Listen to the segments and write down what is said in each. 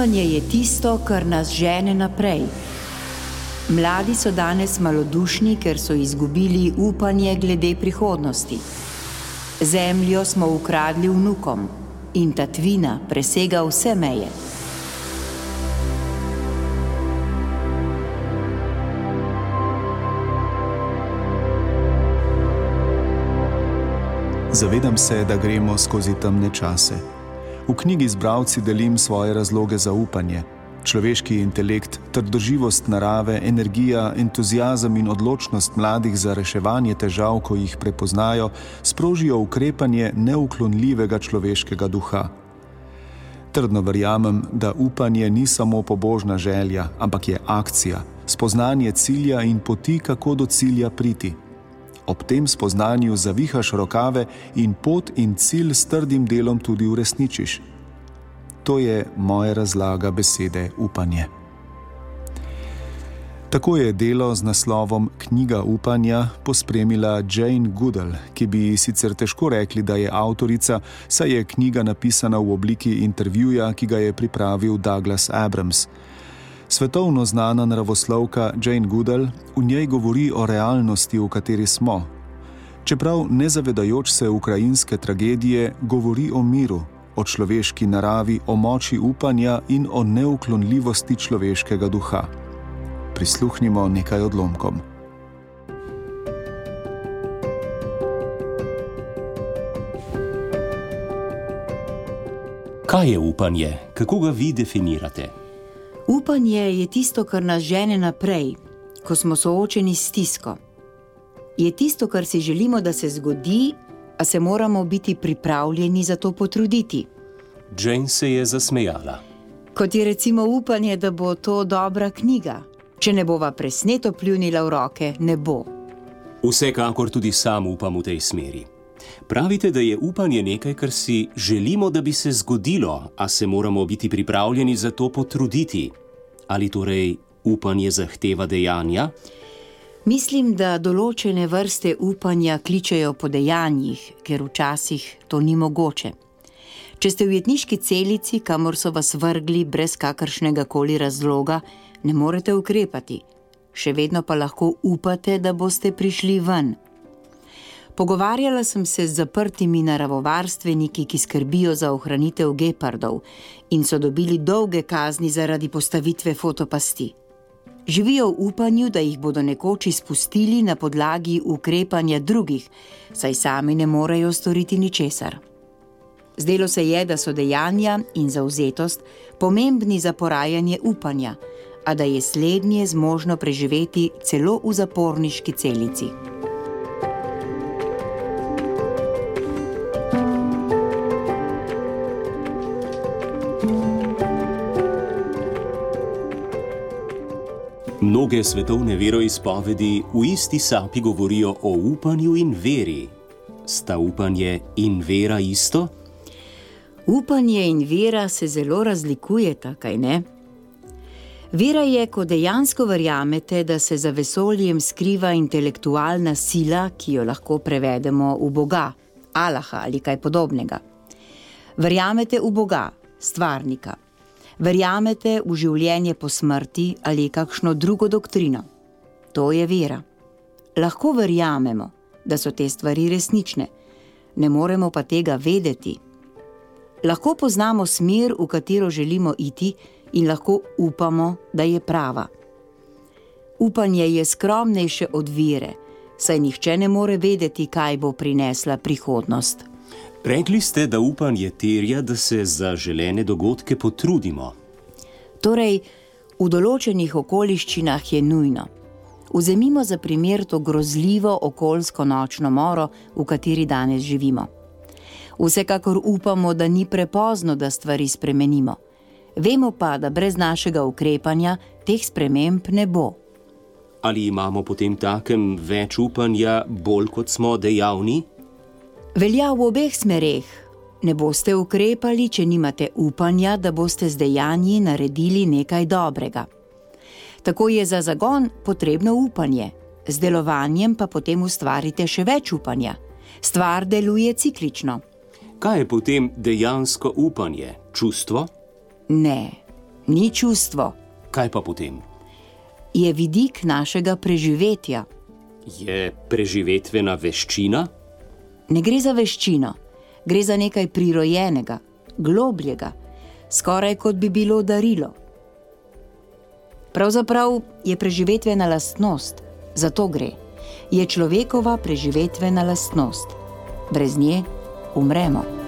Upanje je tisto, kar nas žene naprej. Mladi so danes malodušni, ker so izgubili upanje glede prihodnosti. Zemljo smo ukradli vnukom in tatvina presega vse meje. Zavedam se, da gremo skozi temne čase. V knjigi z bravci delim svoje razloge za upanje. Človeški intelekt, trdoživost narave, energija, entuzijazem in odločnost mladih za reševanje težav, ko jih prepoznajo, sprožijo ukrepanje neuklonljivega človeškega duha. Trdno verjamem, da upanje ni samo pobožna želja, ampak je akcija, spoznanje cilja in poti, kako do cilja priti ob tem spoznanju zavihaš rokave in pot in cilj s trdim delom tudi uresničiš. To je moja razlaga besede upanje. Tako je delo z naslovom Knjiga upanja pospremila Jane Goodall, ki bi sicer težko rekli, da je avtorica, saj je knjiga napisana v obliki intervjuja, ki ga je pripravil Douglas Abrams. Svetovno znana naravoslovka Jane Goodall v njej govori o realnosti, v kateri smo. Čeprav ne zavedajoč se ukrajinske tragedije, govori o miru, o človeški naravi, o moči upanja in o neuklonljivosti človeškega duha. Prisluhnimo nekaj odlomkom. Kaj je upanje? Kako ga vi definirate? Upanje je tisto, kar nas žene naprej, ko smo soočeni s stisko. Je tisto, kar si želimo, da se zgodi, a se moramo biti pripravljeni za to potruditi. Jane se je zasmejala. Kot je recimo upanje, da bo to dobra knjiga. Če ne bova presneto pljunila v roke, ne bo. Vsekakor tudi sam upam v tej smeri. Pravite, da je upanje nekaj, kar si želimo, da bi se zgodilo, a se moramo biti pripravljeni za to potruditi. Ali torej upanje zahteva dejanja? Mislim, da določene vrste upanja kličejo po dejanjih, ker včasih to ni mogoče. Če ste v jetniški celici, kamor so vas vrgli brez kakršnega koli razloga, ne morete ukrepati, še vedno pa lahko upate, da boste prišli ven. Pogovarjala sem se z zaprtimi naravovarstveniki, ki skrbijo za ohranitev gepardov in so dobili dolge kazni zaradi postavitve fotopasti. Živijo v upanju, da jih bodo nekoč izpustili na podlagi ukrepanja drugih, saj sami ne morejo storiti ničesar. Zdelo se je, da so dejanja in zauzetost pomembni za porajanje upanja, a da je slednje zmožno preživeti celo v zaporniški celici. Mnoge svetovne veroizpovedi v isti sapi govorijo o upanju in veri. Sta upanje in vera isto? Upanje in vera se zelo razlikujeta, kaj ne? Vera je, ko dejansko verjamete, da se za vesoljem skriva intelektualna sila, ki jo lahko prevedemo v Boga, Allaha ali kaj podobnega. Verjamete v Boga, stvarnika, verjamete v življenje po smrti ali kakšno drugo doktrino. To je vera. Lahko verjamemo, da so te stvari resnične, ne moremo pa tega vedeti. Lahko poznamo smer, v katero želimo iti, in lahko upamo, da je prava. Upanje je skromnejše od vere, saj nihče ne more vedeti, kaj bo prinesla prihodnost. Rekli ste, da upanje terja, da se za želene dogodke potrudimo. Torej, v določenih okoliščinah je nujno. Vzemimo za primer to grozljivo okoljsko nočno moro, v kateri danes živimo. Vsekakor upamo, da ni prepozno, da stvari spremenimo. Vemo pa, da brez našega ukrepanja teh sprememb ne bo. Ali imamo potem takem več upanja, bolj kot smo dejavni? Velja v obeh smereh. Ne boste ukrepali, če nimate upanja, da boste z dejanji naredili nekaj dobrega. Tako je za zagon potrebno upanje, z delovanjem pa potem ustvarite še več upanja. Stvar deluje ciklično. Kaj je potem dejansko upanje? Čustvo? Ne, Ni čustvo. Kaj pa potem? Je vidik našega preživetja. Je preživetvena veščina? Ne gre za veščino, gre za nekaj prirojenega, globljega, skoraj kot bi bilo darilo. Pravzaprav je preživetvena lastnost, zato gre. Je človekova preživetvena lastnost. Brez nje umremo.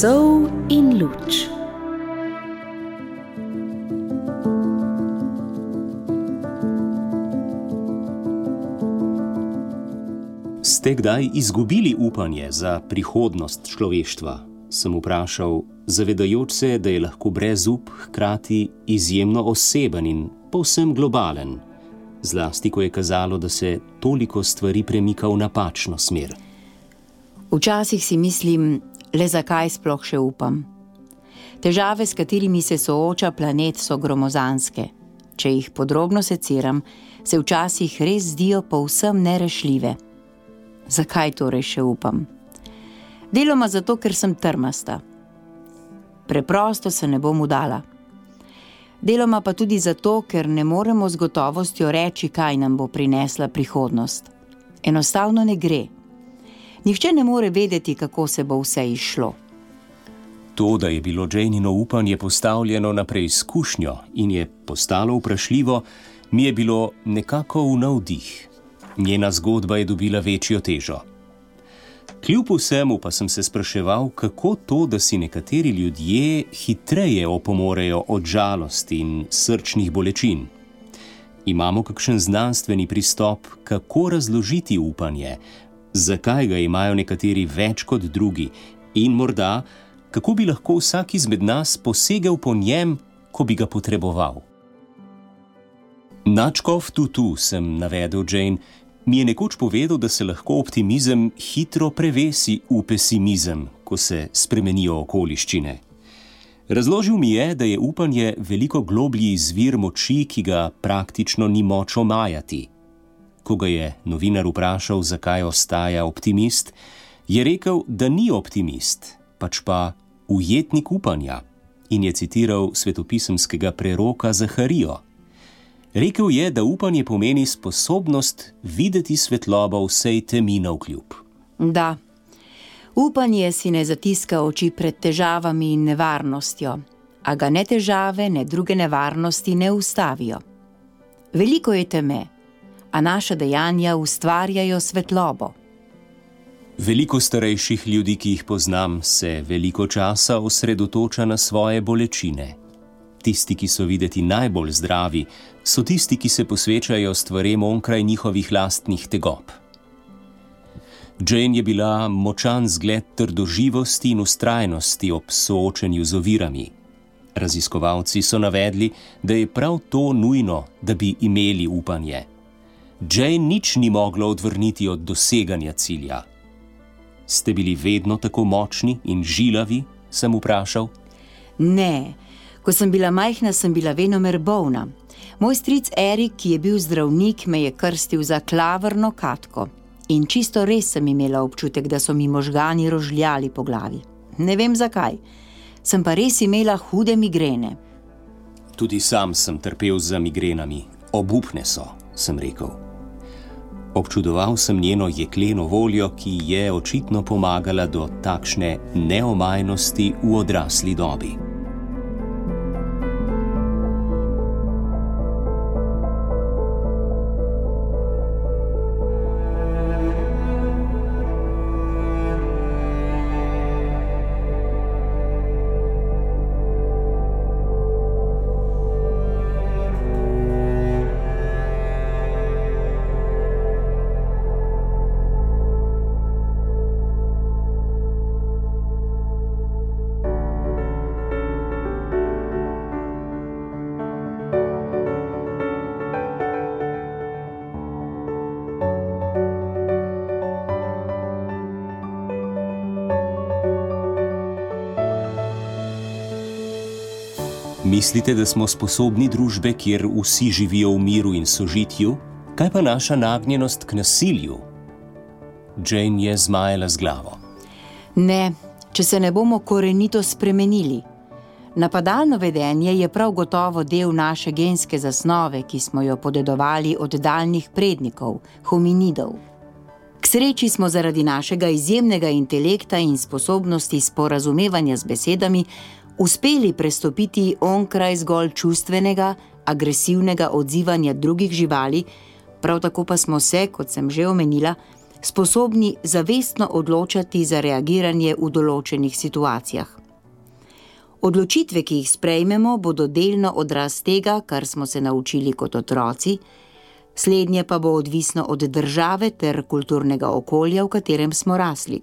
Sol in luč. Ste kdaj izgubili upanje za prihodnost človeštva? Sem vprašal, zavedajoč se, da je lahko brezup hkrati izjemno oseben in povsem globalen, zlasti ko je kazalo, da se toliko stvari premika v napačno smer. Včasih si mislim, le zakaj sploh še upam. Težave, s katerimi se sooča planet, so gromozanske. Če jih podrobno seciram, se včasih res zdijo povsem nerešljive. Zakaj torej še upam? Deloma zato, ker sem trmasta. Preprosto se ne bom udala. Deloma pa tudi zato, ker ne moremo z gotovostjo reči, kaj nam bo prinesla prihodnost. Enostavno ne gre. Nihče ne more vedeti, kako se bo vse išlo. To, da je bilo Janino upanje postavljeno na preizkušnjo in je postalo vprašljivo, mi je bilo nekako v navdih. Njena zgodba je dobila večjo težo. Kljub vsemu pa sem se spraševal, kako to, da si nekateri ljudje hitreje opomorejo od žalosti in srčnih bolečin. Imamo kakšen znanstveni pristop, kako razložiti upanje, zakaj ga imajo nekateri več kot drugi in morda, kako bi lahko vsak izmed nas posegel po njem, ko bi ga potreboval. Načkov tutu sem navedel Jane, mi je nekoč povedal, da se lahko optimizem hitro prevesi v pesimizem, ko se spremenijo okoliščine. Razložil mi je, da je upanje veliko globlji izvir moči, ki ga praktično ni moč omajati. Ko ga je novinar vprašal, zakaj ostaja optimist, je rekel, da ni optimist, pač pa ujetnik upanja in je citiral svetopisemskega preroka Zaharijo. Rekel je, da upanje pomeni sposobnost videti svetlobo vsej temi na vkljub. Da, upanje si ne zatiska oči pred težavami in nevarnostjo, a ga ne težave, ne druge nevarnosti ne ustavijo. Veliko je teme, a naša dejanja ustvarjajo svetlobo. Veliko starejših ljudi, ki jih poznam, se veliko časa osredotoča na svoje bolečine. Tisti, ki so videti najbolj zdravi, so tisti, ki se posvečajo stvarem onkraj njihovih lastnih tegob. Jane je bila močan zgled trdoživosti in ustrajnosti ob soočenju z ovirami. Raziskovalci so navedli, da je prav to nujno, da bi imeli upanje. Jane nič ni moglo odvrniti od doseganja cilja. Ste bili vedno tako močni in žilavi? sem vprašal. Ne, ko sem bila majhna, sem bila venomer bolna. Moj stric Erik, ki je bil zdravnik, me je krstil za klavrno katko. In čisto res sem imela občutek, da so mi možgani rožljali po glavi. Ne vem zakaj, sem pa res imela hude migrene. Tudi sam sem trpel za migrenami, obupne so, sem rekel. Občudoval sem njeno jekleno voljo, ki je očitno pomagala do takšne neomajnosti v odrasli dobi. Mislite, da smo sposobni družbe, kjer vsi živijo v miru in sožitju? Kaj pa naša nagnjenost k nasilju? Jane je zmajala z glavo. Ne, če se ne bomo korenito spremenili. Napadalno vedenje je prav gotovo del naše genske zasnove, ki smo jo podedovali od daljnih prednikov, hominidov. K sreči smo zaradi našega izjemnega intelekta in sposobnosti sporazumevanja z besedami uspeli prestopiti onkraj zgolj čustvenega, agresivnega odzivanja drugih živali, prav tako pa smo se, kot sem že omenila, sposobni zavestno odločati za reagiranje v določenih situacijah. Odločitve, ki jih sprejmemo, bodo delno odraz tega, kar smo se naučili kot otroci, slednje pa bo odvisno od države ter kulturnega okolja, v katerem smo rasli.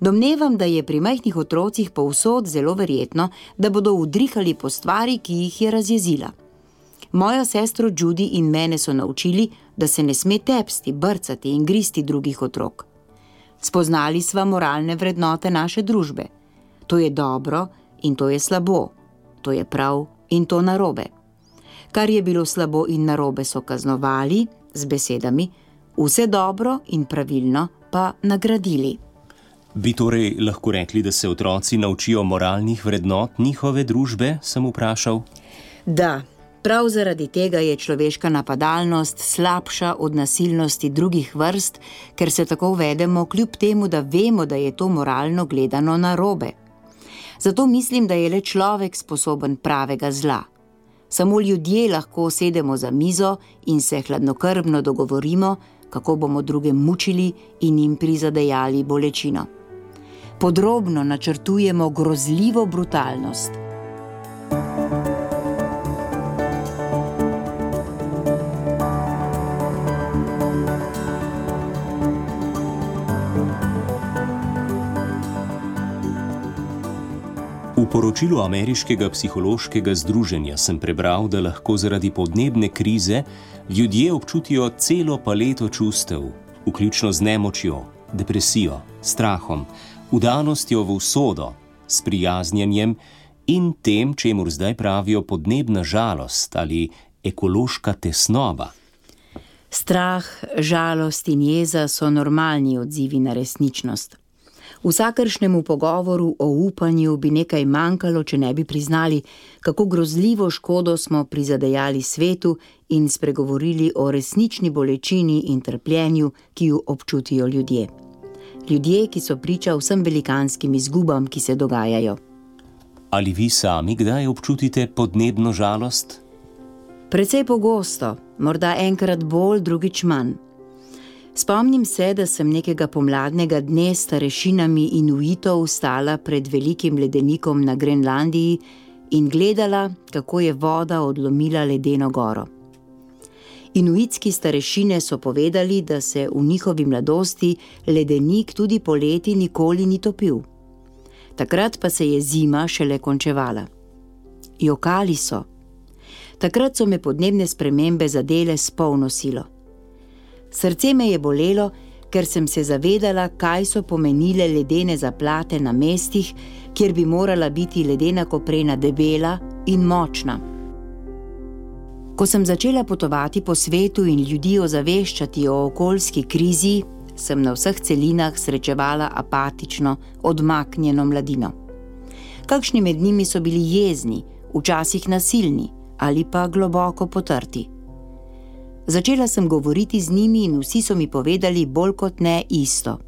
Domnevam, da je pri majhnih otrocih povsod zelo verjetno, da bodo udrihali po stvari, ki jih je razjezila. Mojo sestro Judy in mene so naučili, da se ne sme tepsti, brcati in gristi drugih otrok. Spoznali sva moralne vrednote naše družbe. To je dobro in to je slabo, to je prav in to narobe. Kar je bilo slabo in narobe, so kaznovali z besedami, vse dobro in pravilno pa nagradili. Bi torej lahko rekli, da se otroci naučijo moralnih vrednot njihove družbe, sem vprašal? Da, prav zaradi tega je človeška napadalnost slabša od nasilnosti drugih vrst, ker se tako vedemo, kljub temu, da vemo, da je to moralno gledano narobe. Zato mislim, da je le človek sposoben pravega zla. Samo ljudje lahko sedemo za mizo in se hladnokrvno dogovorimo, kako bomo druge mučili in jim prizadejali bolečino. Podrobno načrtujemo grozljivo brutalnost. V poročilu ameriškega psihološkega združenja sem prebral, da lahko zaradi podnebne krize ljudje občutijo celo paleto čustev, vključno z nemočjo, depresijo, strahom, udanostjo v usodo, sprijaznjenjem in tem, čemu zdaj pravijo podnebna žalost ali ekološka tesnoba. Strah, žalost in jeza so normalni odzivi na resničnost. Vsakršnemu pogovoru o upanju bi nekaj manjkalo, če ne bi priznali, kako grozljivo škodo smo prizadejali svetu in spregovorili o resnični bolečini in trpljenju, ki jo občutijo ljudje. Ljudje, ki so priča vsem velikanskim izgubam, ki se dogajajo. Ali vi sami kdaj občutite podnebno žalost? Predvsej pogosto, morda enkrat bolj, drugič manj. Spomnim se, da sem nekega pomladnega dne s starešinami inuitov stala pred velikim ledenikom na Grenlandiji in gledala, kako je voda odlomila ledeno goro. Inuitski starešine so povedali, da se v njihovi mladosti ledenik tudi poleti nikoli ni topil. Takrat pa se je zima šele končevala. Jokali so. Takrat so me podnebne spremembe zadele s polno silo. Srce me je bolelo, ker sem se zavedala, kaj so pomenile ledene zaplate na mestih, kjer bi morala biti ledena koprena debela in močna. Ko sem začela potovati po svetu in ljudi ozaveščati o okoljski krizi, sem na vseh celinah srečevala apatično, odmaknjeno mladino. Kakšni med njimi so bili jezni, včasih nasilni ali pa globoko potrti. Začela sem govoriti z njimi in vsi so mi povedali bolj kot ne isto.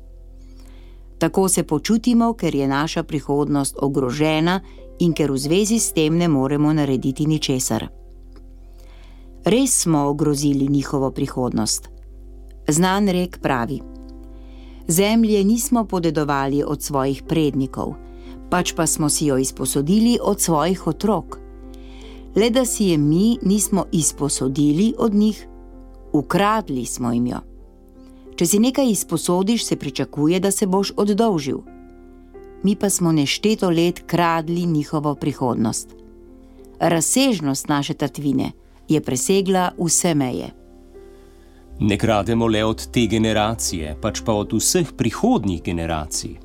Tako se počutimo, ker je naša prihodnost ogrožena in ker v zvezi s tem ne moremo narediti ničesar. Res smo ogrozili njihovo prihodnost. Znan rek pravi: Zemlje nismo podedovali od svojih prednikov, pač pa smo si jo izposodili od svojih otrok. Le da si je mi nismo izposodili od njih, ukradli smo jim jo. Če si nekaj izposodiš, se pričakuje, da se boš oddolžil. Mi pa smo nešteto let kradli njihovo prihodnost. Razsežnost naše tatvine je presegla vse meje. Ne krademo le od te generacije, pač pa od vseh prihodnjih generacij.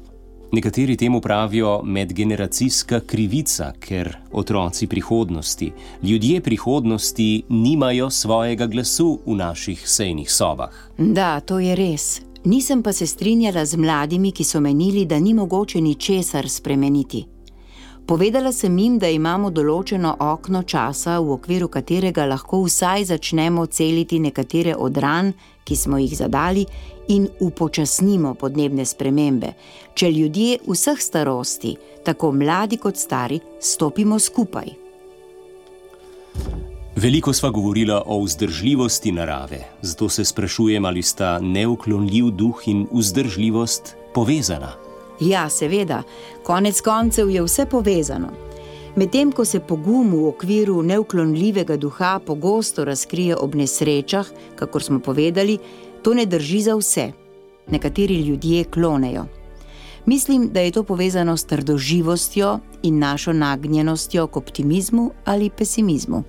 Nekateri temu pravijo medgeneracijska krivica, ker otroci prihodnosti, ljudje prihodnosti, nimajo svojega glasu v naših sejnih sobah. Da, to je res. Nisem pa se strinjala z mladimi, ki so menili, da ni mogoče ničesar spremeniti. Povedala sem jim, da imamo določeno okno časa, v okviru katerega lahko vsaj začnemo celiti nekatere od ran, ki smo jih zadali, in upočasnimo podnebne spremembe, če ljudje vseh starosti, tako mladi kot stari, stopimo skupaj. Veliko sva govorila o vzdržljivosti narave, zato se sprašujem, ali sta neuklonljiv duh in vzdržljivost povezana. Ja, seveda, konec koncev je vse povezano. Medtem ko se pogum v okviru neuklonljivega duha pogosto razkrije ob nesrečah, kakor smo povedali, to ne drži za vse. Nekateri ljudje klonejo. Mislim, da je to povezano s trdoživostjo in našo nagnjenostjo k optimizmu ali pesimizmu.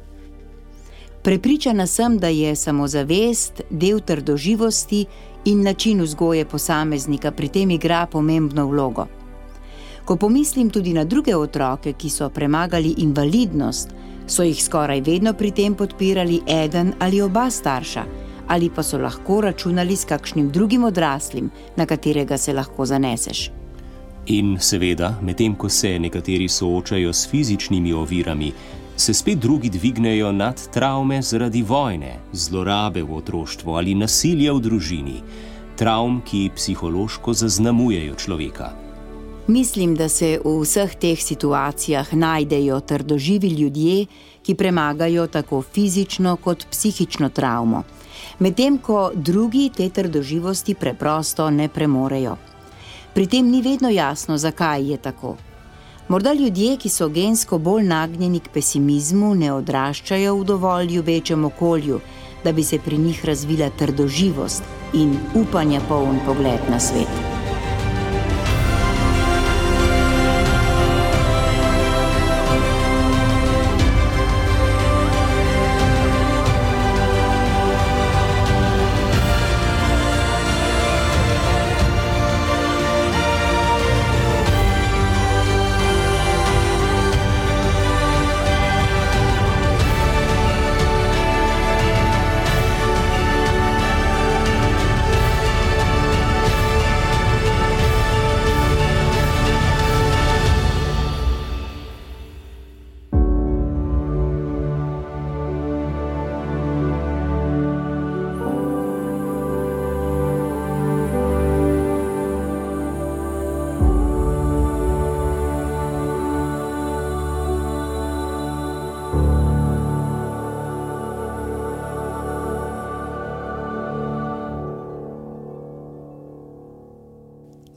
Prepričana sem, da je samozavest del trdoživosti in način vzgoje posameznika pri tem igra pomembno vlogo. Ko pomislim tudi na druge otroke, ki so premagali invalidnost, so jih skoraj vedno pri tem podpirali eden ali oba starša, ali pa so lahko računali s kakšnim drugim odraslim, na katerega se lahko zaneseš. In seveda, medtem ko se nekateri soočajo s fizičnimi ovirami, se spet drugi dvignejo nad travme zaradi vojne, zlorabe v otroštvu ali nasilja v družini, travm, ki psihološko zaznamujejo človeka. Mislim, da se v vseh teh situacijah najdejo trdoživi ljudje, ki premagajo tako fizično kot psihično travmo, medtem ko drugi te trdoživosti preprosto ne premorejo. Pri tem ni vedno jasno, zakaj je tako. Morda ljudje, ki so gensko bolj nagnjeni k pesimizmu, ne odraščajo v dovolj ljubečem okolju, da bi se pri njih razvila trdoživost in upanja poln pogled na svet.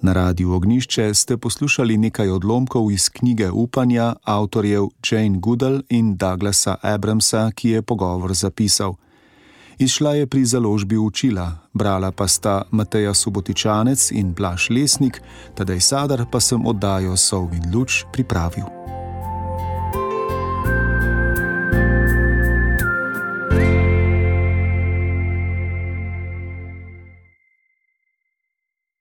Na radiju Ognišče ste poslušali nekaj odlomkov iz knjige Upanja avtorjev Jane Goodall in Douglasa Abramsa, ki je pogovor zapisal. Izšla je pri založbi Učila, brala pa sta Mateja Subotičanec in Blaž Lesnik, tedaj sadar pa sem oddajo Sov in Luč pripravil.